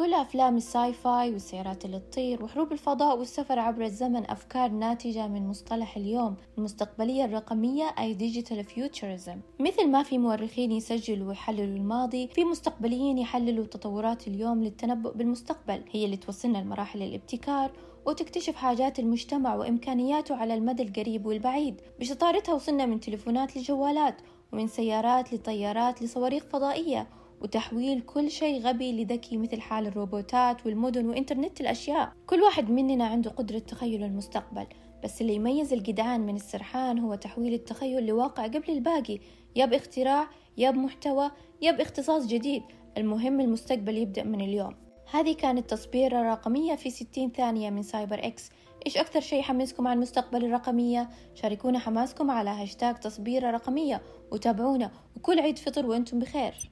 كل أفلام ال sci-fi والسيارات اللي تطير وحروب الفضاء والسفر عبر الزمن أفكار ناتجة من مصطلح اليوم المستقبلية الرقمية أي digital futurism مثل ما في مؤرخين يسجلوا ويحللوا الماضي في مستقبليين يحللوا تطورات اليوم للتنبؤ بالمستقبل. هي اللي توصلنا لمراحل الابتكار وتكتشف حاجات المجتمع وإمكانياته على المدى القريب والبعيد. بشطارتها وصلنا من تليفونات لجوالات ومن سيارات لطيارات لصواريخ فضائية وتحويل كل شيء غبي لذكي مثل حال الروبوتات والمدن وإنترنت الأشياء. كل واحد مننا عنده قدرة تخيل المستقبل بس اللي يميز الجدعان من السرحان هو تحويل التخيل لواقع قبل الباقي. يا باختراع يا بمحتوى يا باختصاص جديد. المهم المستقبل يبدأ من اليوم. هذه كانت تصبيرة رقمية في 60 ثانية من سايبر إكس. إيش أكثر شيء يحمسكم عن المستقبل الرقمية؟ شاركونا حماسكم على هاشتاج تصبيرة رقمية وتابعونا. وكل عيد فطر وأنتم بخير.